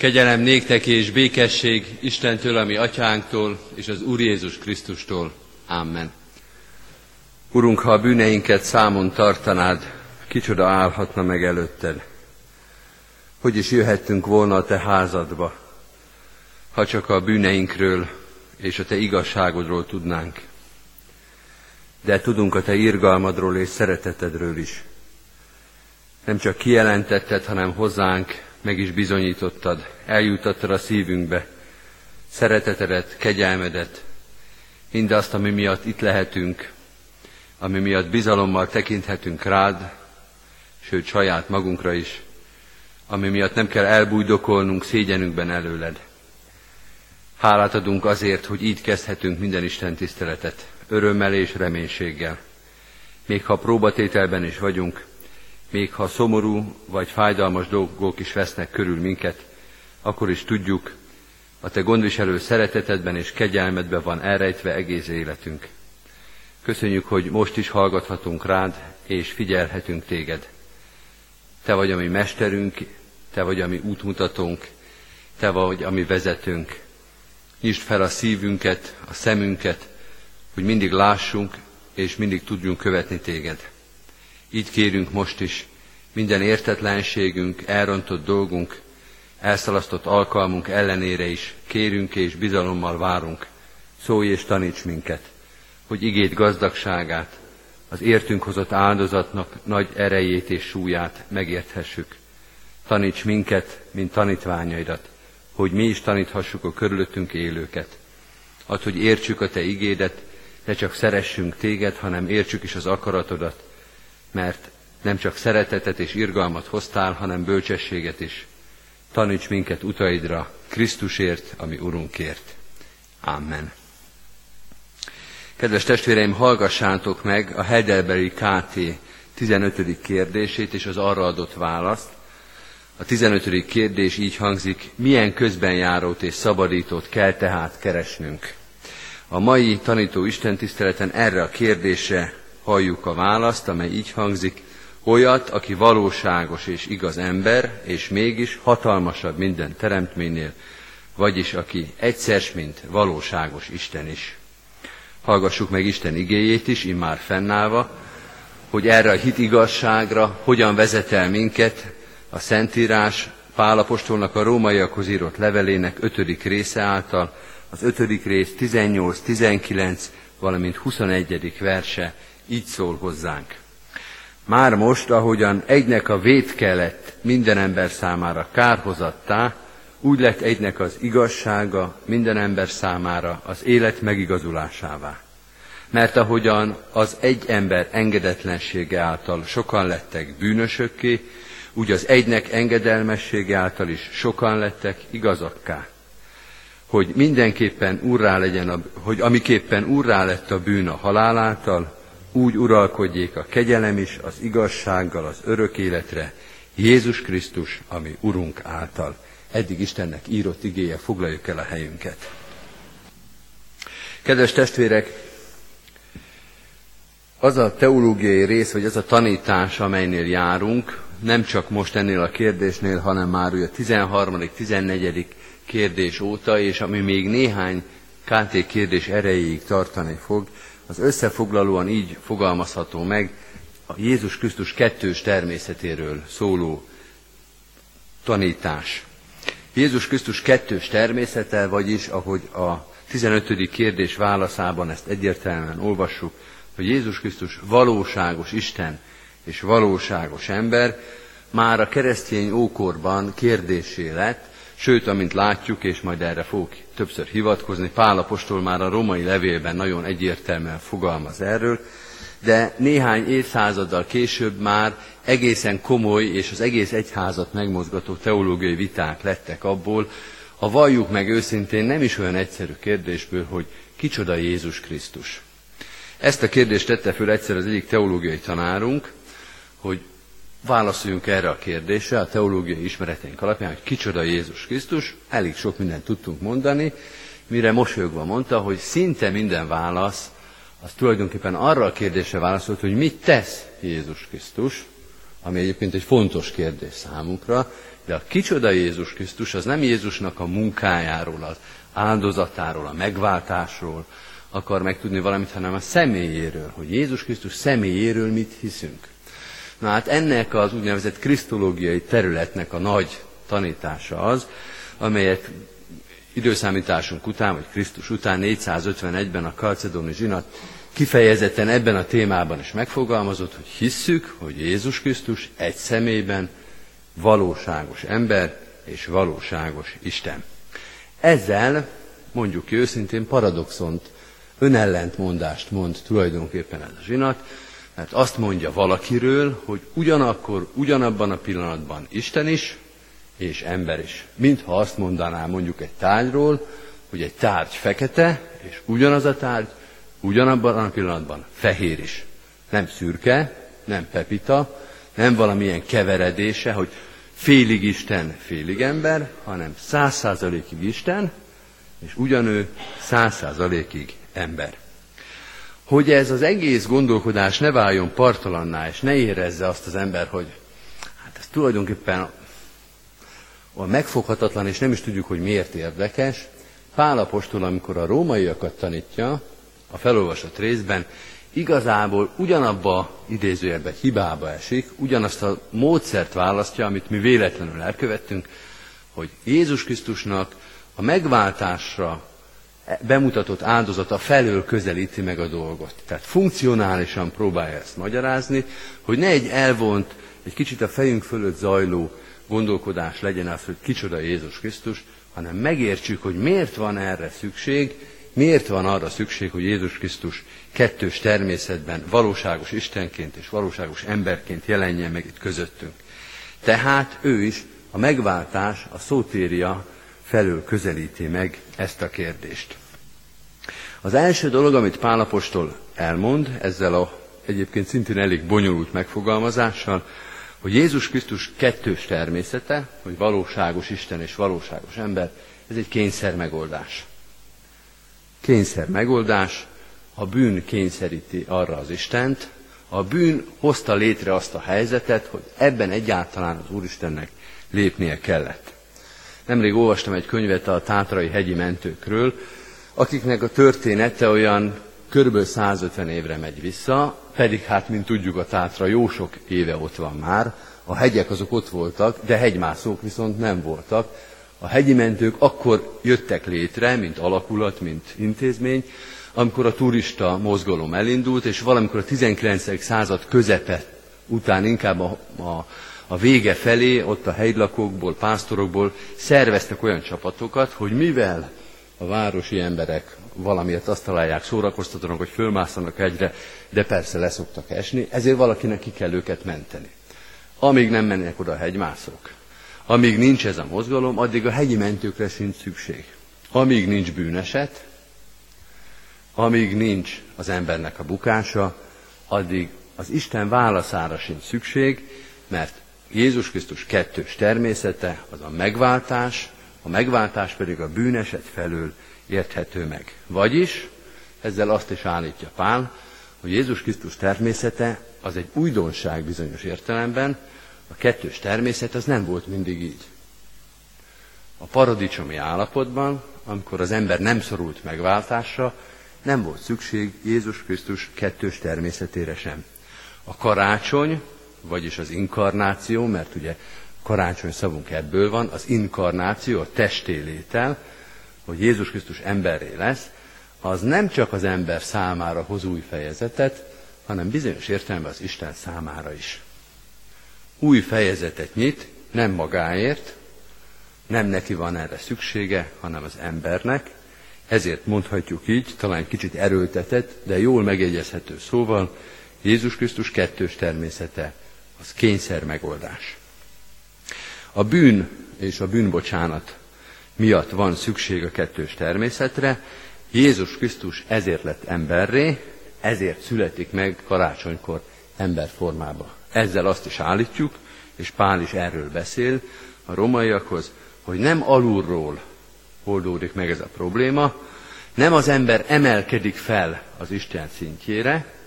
Kegyelem néktek és békesség Istentől, ami atyánktól, és az Úr Jézus Krisztustól. Amen. Urunk, ha a bűneinket számon tartanád, kicsoda állhatna meg előtted? Hogy is jöhettünk volna a te házadba, ha csak a bűneinkről és a te igazságodról tudnánk. De tudunk a te irgalmadról és szeretetedről is. Nem csak kijelentetted, hanem hozzánk meg is bizonyítottad, eljutattad a szívünkbe. Szeretetedet, kegyelmedet, mindazt, ami miatt itt lehetünk, ami miatt bizalommal tekinthetünk rád, sőt saját magunkra is, ami miatt nem kell elbújdokolnunk szégyenünkben előled. Hálát adunk azért, hogy így kezdhetünk minden Isten tiszteletet, örömmel és reménységgel. Még ha próbatételben is vagyunk, még ha szomorú vagy fájdalmas dolgok is vesznek körül minket, akkor is tudjuk, a Te gondviselő szeretetedben és kegyelmedben van elrejtve egész életünk. Köszönjük, hogy most is hallgathatunk rád, és figyelhetünk téged. Te vagy a mi mesterünk, te vagy a mi útmutatónk, te vagy a mi vezetőnk. Nyisd fel a szívünket, a szemünket, hogy mindig lássunk, és mindig tudjunk követni téged. Így kérünk most is, minden értetlenségünk, elrontott dolgunk, elszalasztott alkalmunk ellenére is kérünk és bizalommal várunk. Szólj és taníts minket, hogy igét gazdagságát, az értünk hozott áldozatnak nagy erejét és súlyát megérthessük. Taníts minket, mint tanítványaidat, hogy mi is taníthassuk a körülöttünk élőket. Add, hogy értsük a Te igédet, ne csak szeressünk Téged, hanem értsük is az akaratodat, mert nem csak szeretetet és irgalmat hoztál, hanem bölcsességet is. Taníts minket utaidra, Krisztusért, ami Urunkért. Amen. Kedves testvéreim, hallgassátok meg a Heidelbergi KT 15. kérdését és az arra adott választ. A 15. kérdés így hangzik, milyen közbenjárót és szabadítót kell tehát keresnünk? A mai tanító istentiszteleten erre a kérdésre halljuk a választ, amely így hangzik, olyat, aki valóságos és igaz ember, és mégis hatalmasabb minden teremtménynél, vagyis aki egyszer, mint valóságos Isten is. Hallgassuk meg Isten igéjét is, immár fennállva, hogy erre a hit igazságra hogyan vezet el minket a Szentírás Pálapostolnak a rómaiakhoz írott levelének ötödik része által, az ötödik rész 18-19, valamint 21. verse így szól hozzánk. Már most, ahogyan egynek a vétke lett minden ember számára kárhozattá, úgy lett egynek az igazsága minden ember számára az élet megigazulásává. Mert ahogyan az egy ember engedetlensége által sokan lettek bűnösökké, úgy az egynek engedelmessége által is sokan lettek igazakká. Hogy mindenképpen úrrá legyen, a, hogy amiképpen úrrá lett a bűn a halál által, úgy uralkodjék a kegyelem is az igazsággal az örök életre, Jézus Krisztus, ami Urunk által. Eddig Istennek írott igéje, foglaljuk el a helyünket. Kedves testvérek, az a teológiai rész, vagy az a tanítás, amelynél járunk, nem csak most ennél a kérdésnél, hanem már a 13., 14. kérdés óta, és ami még néhány KT kérdés erejéig tartani fog, az összefoglalóan így fogalmazható meg a Jézus Krisztus kettős természetéről szóló tanítás. Jézus Krisztus kettős természete, vagyis ahogy a 15. kérdés válaszában ezt egyértelműen olvassuk, hogy Jézus Krisztus valóságos Isten és valóságos ember, már a keresztény ókorban kérdésé lett, Sőt, amint látjuk, és majd erre fogok többször hivatkozni, Pál apostol már a romai levélben nagyon egyértelműen fogalmaz erről, de néhány évszázaddal később már egészen komoly és az egész egyházat megmozgató teológiai viták lettek abból, ha valljuk meg őszintén nem is olyan egyszerű kérdésből, hogy kicsoda Jézus Krisztus. Ezt a kérdést tette föl egyszer az egyik teológiai tanárunk, hogy válaszoljunk erre a kérdésre a teológiai ismereteink alapján, hogy kicsoda Jézus Krisztus, elég sok mindent tudtunk mondani, mire mosolyogva mondta, hogy szinte minden válasz az tulajdonképpen arra a kérdésre válaszolt, hogy mit tesz Jézus Krisztus, ami egyébként egy fontos kérdés számunkra, De a kicsoda Jézus Krisztus az nem Jézusnak a munkájáról, az áldozatáról, a megváltásról akar megtudni valamit, hanem a személyéről, hogy Jézus Krisztus személyéről mit hiszünk. Na hát ennek az úgynevezett krisztológiai területnek a nagy tanítása az, amelyet időszámításunk után, vagy Krisztus után 451-ben a Kalcedoni zsinat kifejezetten ebben a témában is megfogalmazott, hogy hisszük, hogy Jézus Krisztus egy személyben valóságos ember és valóságos Isten. Ezzel mondjuk ki őszintén paradoxont, önellentmondást mond tulajdonképpen ez a zsinat, mert azt mondja valakiről, hogy ugyanakkor, ugyanabban a pillanatban Isten is, és ember is. Mintha azt mondaná mondjuk egy tárgyról, hogy egy tárgy fekete, és ugyanaz a tárgy ugyanabban a pillanatban fehér is. Nem szürke, nem pepita, nem valamilyen keveredése, hogy félig Isten, félig ember, hanem száz százalékig Isten, és ugyanő száz százalékig ember. Hogy ez az egész gondolkodás ne váljon partalanná, és ne érezze azt az ember, hogy hát ez tulajdonképpen a megfoghatatlan, és nem is tudjuk, hogy miért érdekes. Pálapostól, amikor a rómaiakat tanítja, a felolvasott részben, igazából ugyanabba idézőjelben hibába esik, ugyanazt a módszert választja, amit mi véletlenül elkövettünk, hogy Jézus Krisztusnak a megváltásra bemutatott áldozata felől közelíti meg a dolgot. Tehát funkcionálisan próbálja ezt magyarázni, hogy ne egy elvont, egy kicsit a fejünk fölött zajló gondolkodás legyen az, hogy kicsoda Jézus Krisztus, hanem megértsük, hogy miért van erre szükség, miért van arra szükség, hogy Jézus Krisztus kettős természetben valóságos Istenként és valóságos emberként jelenjen meg itt közöttünk. Tehát ő is a megváltás, a szótéria felől közelíti meg ezt a kérdést. Az első dolog, amit Pálapostól elmond, ezzel a egyébként szintén elég bonyolult megfogalmazással, hogy Jézus Krisztus kettős természete, hogy valóságos Isten és valóságos ember, ez egy kényszer megoldás. Kényszer megoldás, a bűn kényszeríti arra az Istent, a bűn hozta létre azt a helyzetet, hogy ebben egyáltalán az Úristennek lépnie kellett. Nemrég olvastam egy könyvet a tátrai hegyi mentőkről, akiknek a története olyan körülbelül 150 évre megy vissza, pedig hát, mint tudjuk, a tátra jó sok éve ott van már, a hegyek azok ott voltak, de hegymászók viszont nem voltak. A hegyi mentők akkor jöttek létre, mint alakulat, mint intézmény, amikor a turista mozgalom elindult, és valamikor a 19. század közepe után inkább a, a, a vége felé, ott a hegylakókból, pásztorokból szerveztek olyan csapatokat, hogy mivel a városi emberek valamiért azt találják szórakoztatónak, hogy fölmásztanak egyre, de persze leszoktak esni, ezért valakinek ki kell őket menteni. Amíg nem mennek oda a hegymászók, amíg nincs ez a mozgalom, addig a hegyi mentőkre sincs szükség. Amíg nincs bűneset, amíg nincs az embernek a bukása, addig az Isten válaszára sincs szükség, mert Jézus Krisztus kettős természete az a megváltás, a megváltás pedig a bűneset felől érthető meg. Vagyis, ezzel azt is állítja Pál, hogy Jézus Krisztus természete az egy újdonság bizonyos értelemben, a kettős természet az nem volt mindig így. A paradicsomi állapotban, amikor az ember nem szorult megváltásra, nem volt szükség Jézus Krisztus kettős természetére sem. A karácsony, vagyis az inkarnáció, mert ugye karácsony szavunk ebből van, az inkarnáció, a testélétel, hogy Jézus Krisztus emberré lesz, az nem csak az ember számára hoz új fejezetet, hanem bizonyos értelemben az Isten számára is. Új fejezetet nyit, nem magáért, nem neki van erre szüksége, hanem az embernek, ezért mondhatjuk így, talán kicsit erőltetett, de jól megjegyezhető szóval, Jézus Krisztus kettős természete, az kényszer megoldás. A bűn és a bűnbocsánat miatt van szükség a kettős természetre, Jézus Krisztus ezért lett emberré, ezért születik meg karácsonykor emberformába. Ezzel azt is állítjuk, és Pál is erről beszél a romaiakhoz, hogy nem alulról oldódik meg ez a probléma, nem az ember emelkedik fel az Isten szintjére,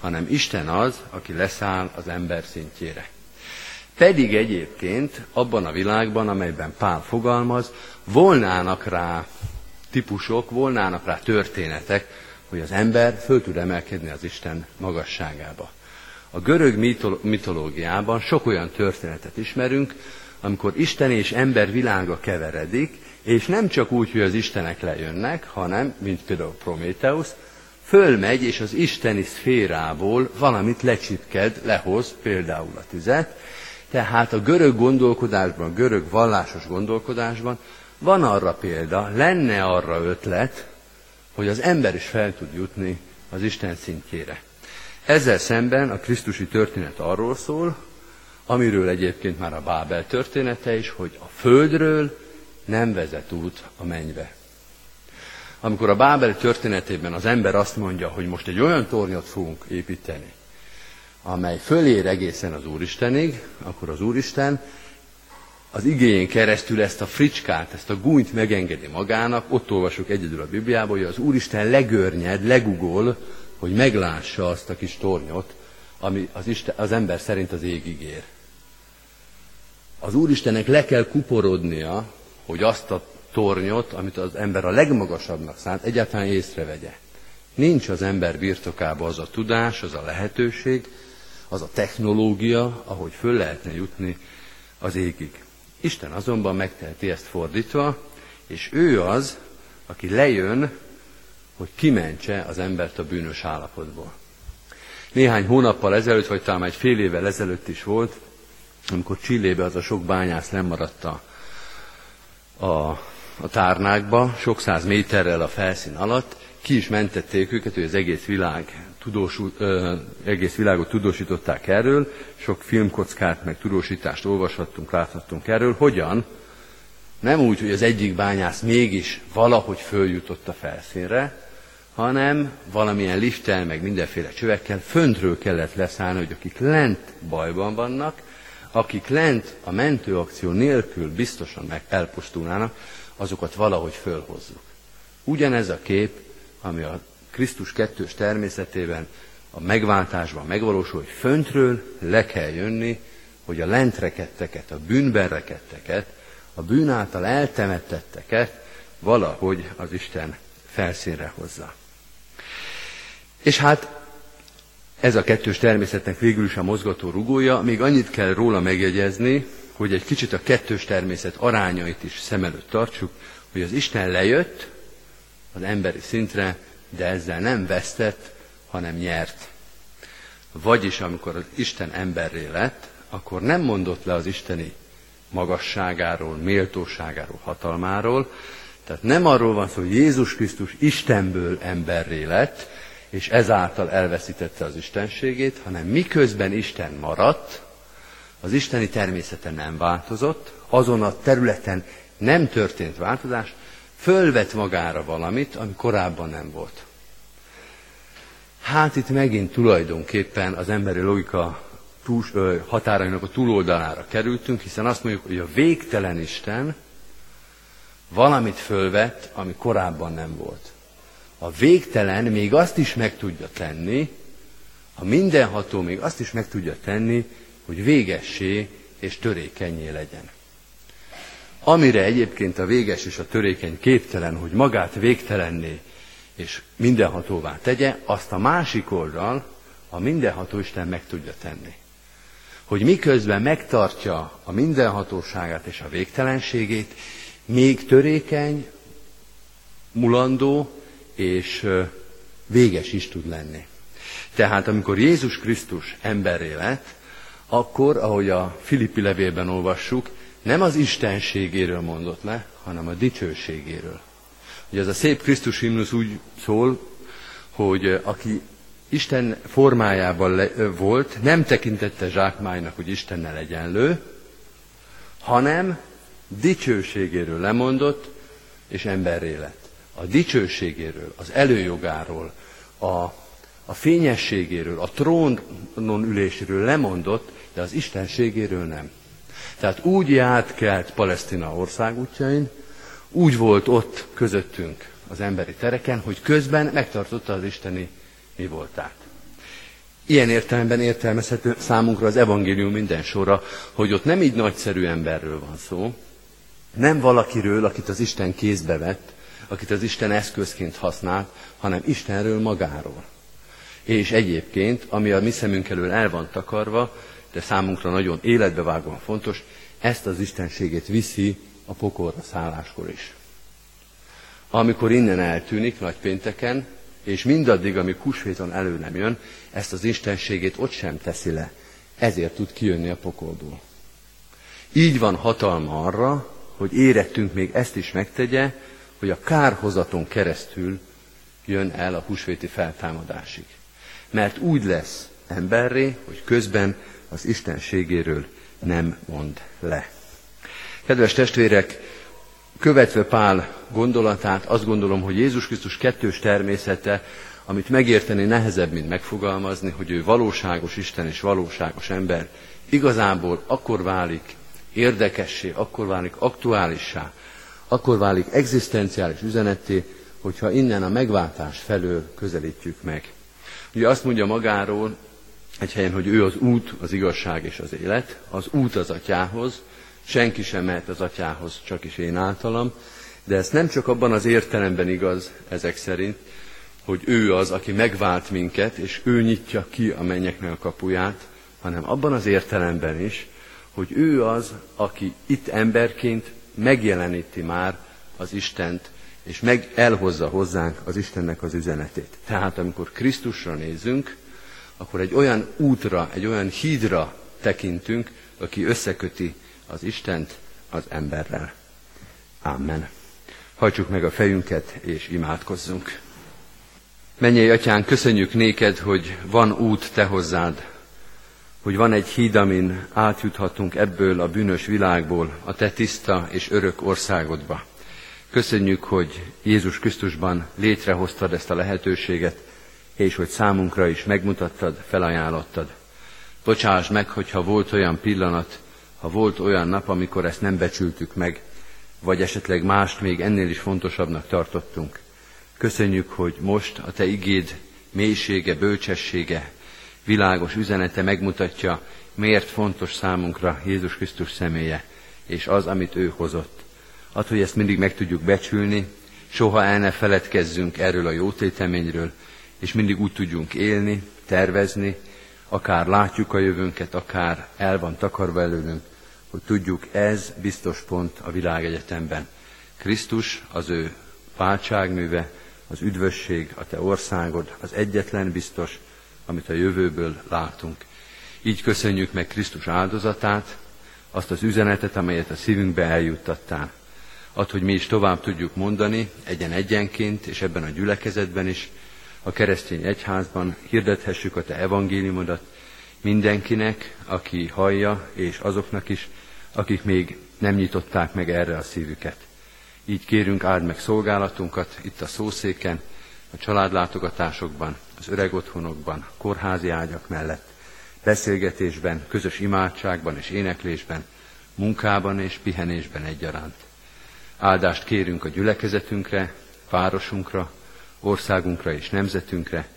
hanem Isten az, aki leszáll az ember szintjére. Pedig egyébként abban a világban, amelyben Pál fogalmaz, volnának rá típusok, volnának rá történetek, hogy az ember föl tud emelkedni az Isten magasságába. A görög mitológiában sok olyan történetet ismerünk, amikor Isten és ember világa keveredik, és nem csak úgy, hogy az istenek lejönnek, hanem, mint például Prométeusz, fölmegy, és az isteni szférából valamit lecsipked, lehoz, például a tüzet. Tehát a görög gondolkodásban, görög vallásos gondolkodásban van arra példa, lenne arra ötlet, hogy az ember is fel tud jutni az Isten szintjére. Ezzel szemben a Krisztusi történet arról szól, amiről egyébként már a Bábel története is, hogy a földről nem vezet út a mennybe. Amikor a Bábel történetében az ember azt mondja, hogy most egy olyan tornyot fogunk építeni, amely fölér egészen az Úristenig, akkor az Úristen az igényén keresztül ezt a fricskát, ezt a gúnyt megengedi magának, ott olvasok egyedül a Bibliában, hogy az Úristen legörnyed, legugol, hogy meglássa azt a kis tornyot, ami az, Isten, az ember szerint az égig ér. Az Úristennek le kell kuporodnia, hogy azt a tornyot, amit az ember a legmagasabbnak szánt, egyáltalán észrevegye. Nincs az ember birtokában az a tudás, az a lehetőség, az a technológia, ahogy föl lehetne jutni az égig. Isten azonban megteheti ezt fordítva, és ő az, aki lejön, hogy kimentse az embert a bűnös állapotból. Néhány hónappal ezelőtt, vagy talán egy fél évvel ezelőtt is volt, amikor Csillébe az a sok bányász nem maradt a, a, a tárnákba, sok száz méterrel a felszín alatt, ki is mentették őket, hogy az egész, világ tudósú, ö, egész világot tudósították erről, sok filmkockát, meg tudósítást olvashattunk, láthattunk erről. Hogyan? Nem úgy, hogy az egyik bányász mégis valahogy följutott a felszínre, hanem valamilyen lifttel, meg mindenféle csövekkel föntről kellett leszállni, hogy akik lent bajban vannak, akik lent a mentőakció nélkül biztosan meg elpusztulnának, azokat valahogy fölhozzuk. Ugyanez a kép, ami a Krisztus kettős természetében a megváltásban megvalósul, hogy föntről le kell jönni, hogy a lentreketteket, a bűnben reketteket, a bűn által eltemettetteket valahogy az Isten felszínre hozza. És hát ez a kettős természetnek végül is a mozgató rugója, még annyit kell róla megjegyezni, hogy egy kicsit a kettős természet arányait is szem előtt tartsuk, hogy az Isten lejött az emberi szintre, de ezzel nem vesztett, hanem nyert. Vagyis amikor az Isten emberré lett, akkor nem mondott le az isteni magasságáról, méltóságáról, hatalmáról, tehát nem arról van szó, hogy Jézus Krisztus Istenből emberré lett, és ezáltal elveszítette az istenségét, hanem miközben Isten maradt, az isteni természete nem változott, azon a területen nem történt változás, fölvet magára valamit, ami korábban nem volt. Hát itt megint tulajdonképpen az emberi logika túl, ö, határainak a túloldalára kerültünk, hiszen azt mondjuk, hogy a végtelen Isten valamit fölvett, ami korábban nem volt. A végtelen még azt is meg tudja tenni, a mindenható még azt is meg tudja tenni, hogy végessé és törékenyé legyen. Amire egyébként a véges és a törékeny képtelen, hogy magát végtelenné és mindenhatóvá tegye, azt a másik oldal, a mindenható Isten meg tudja tenni. Hogy miközben megtartja a mindenhatóságát és a végtelenségét, még törékeny, mulandó és véges is tud lenni. Tehát amikor Jézus Krisztus emberré lett, akkor, ahogy a Filippi levélben olvassuk, nem az istenségéről mondott le, hanem a dicsőségéről. Ugye ez a szép Krisztus himnusz úgy szól, hogy aki Isten formájában le, volt, nem tekintette zsákmánynak, hogy Istennel egyenlő, hanem dicsőségéről lemondott, és emberré lett. A dicsőségéről, az előjogáról, a, a fényességéről, a trónon üléséről lemondott, de az istenségéről nem. Tehát úgy járt kelt Palesztina országútjain, úgy volt ott közöttünk az emberi tereken, hogy közben megtartotta az isteni mi voltát. Ilyen értelemben értelmezhető számunkra az evangélium minden sora, hogy ott nem így nagyszerű emberről van szó, nem valakiről, akit az Isten kézbe vett, akit az Isten eszközként használt, hanem Istenről magáról. És egyébként, ami a mi szemünk elől el van takarva, de számunkra nagyon életbevágóan fontos, ezt az istenségét viszi a pokolra szálláskor is. Amikor innen eltűnik nagypénteken, és mindaddig, amíg húsvéton elő nem jön, ezt az istenségét ott sem teszi le. Ezért tud kijönni a pokolból. Így van hatalma arra, hogy érettünk még ezt is megtegye, hogy a kárhozaton keresztül jön el a húsvéti feltámadásig. Mert úgy lesz emberré, hogy közben az istenségéről nem mond le. Kedves testvérek, követve Pál gondolatát, azt gondolom, hogy Jézus Krisztus kettős természete, amit megérteni nehezebb, mint megfogalmazni, hogy ő valóságos Isten és valóságos ember, igazából akkor válik érdekessé, akkor válik aktuálissá, akkor válik egzisztenciális üzenetté, hogyha innen a megváltás felől közelítjük meg. Ugye azt mondja magáról egy helyen, hogy ő az út, az igazság és az élet, az út az atyához, senki sem mehet az atyához, csak is én általam, de ez nem csak abban az értelemben igaz ezek szerint, hogy ő az, aki megvált minket, és ő nyitja ki a mennyeknek a kapuját, hanem abban az értelemben is, hogy ő az, aki itt emberként megjeleníti már az Istent, és meg elhozza hozzánk az Istennek az üzenetét. Tehát amikor Krisztusra nézünk, akkor egy olyan útra, egy olyan hídra tekintünk, aki összeköti az Istent az emberrel. Amen. Hajtsuk meg a fejünket, és imádkozzunk. Menjél, Atyán, köszönjük néked, hogy van út te hozzád, hogy van egy híd, amin átjuthatunk ebből a bűnös világból a te tiszta és örök országodba. Köszönjük, hogy Jézus Krisztusban létrehoztad ezt a lehetőséget, és hogy számunkra is megmutattad, felajánlottad. Bocsáss meg, hogyha volt olyan pillanat, ha volt olyan nap, amikor ezt nem becsültük meg, vagy esetleg mást még ennél is fontosabbnak tartottunk. Köszönjük, hogy most a Te igéd mélysége, bölcsessége, világos üzenete megmutatja, miért fontos számunkra Jézus Krisztus személye, és az, amit ő hozott. Ad, hogy ezt mindig meg tudjuk becsülni, soha el ne feledkezzünk erről a jótéteményről, és mindig úgy tudjunk élni, tervezni, akár látjuk a jövőnket, akár el van takarva előnünk, hogy tudjuk, ez biztos pont a világegyetemben. Krisztus, az ő váltságműve, az üdvösség, a te országod, az egyetlen biztos, amit a jövőből látunk. Így köszönjük meg Krisztus áldozatát, azt az üzenetet, amelyet a szívünkbe eljuttattál. Ad, hogy mi is tovább tudjuk mondani, egyen-egyenként, és ebben a gyülekezetben is, a keresztény egyházban hirdethessük a te evangéliumodat mindenkinek, aki hallja, és azoknak is, akik még nem nyitották meg erre a szívüket. Így kérünk, áld meg szolgálatunkat itt a szószéken, a családlátogatásokban, az öreg otthonokban, kórházi ágyak mellett, beszélgetésben, közös imádságban és éneklésben, munkában és pihenésben egyaránt. Áldást kérünk a gyülekezetünkre, városunkra, országunkra és nemzetünkre,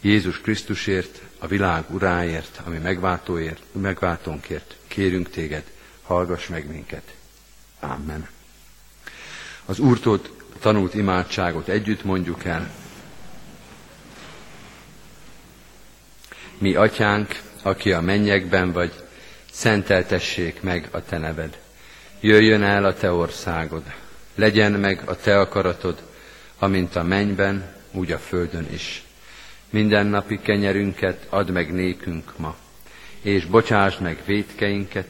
Jézus Krisztusért, a világ uráért, ami megváltóért, megváltónkért, kérünk téged, hallgass meg minket. Amen. Az Úrtól tanult imádságot együtt mondjuk el. Mi, atyánk, aki a mennyekben vagy, szenteltessék meg a te neved. Jöjjön el a te országod, legyen meg a te akaratod, amint a mennyben, úgy a földön is. Minden napi kenyerünket add meg nékünk ma, és bocsásd meg védkeinket,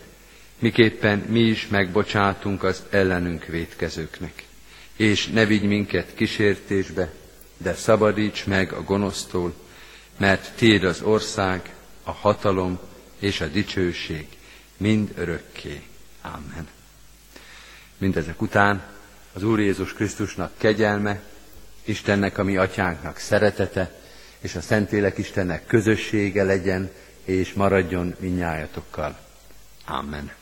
miképpen mi is megbocsátunk az ellenünk védkezőknek. És ne vigy minket kísértésbe, de szabadíts meg a gonosztól, mert Tiéd az ország, a hatalom és a dicsőség mind örökké. Amen. Mindezek után az Úr Jézus Krisztusnak kegyelme, Istennek, a mi atyánknak szeretete, és a Szentlélek Istennek közössége legyen, és maradjon minnyájatokkal. Amen.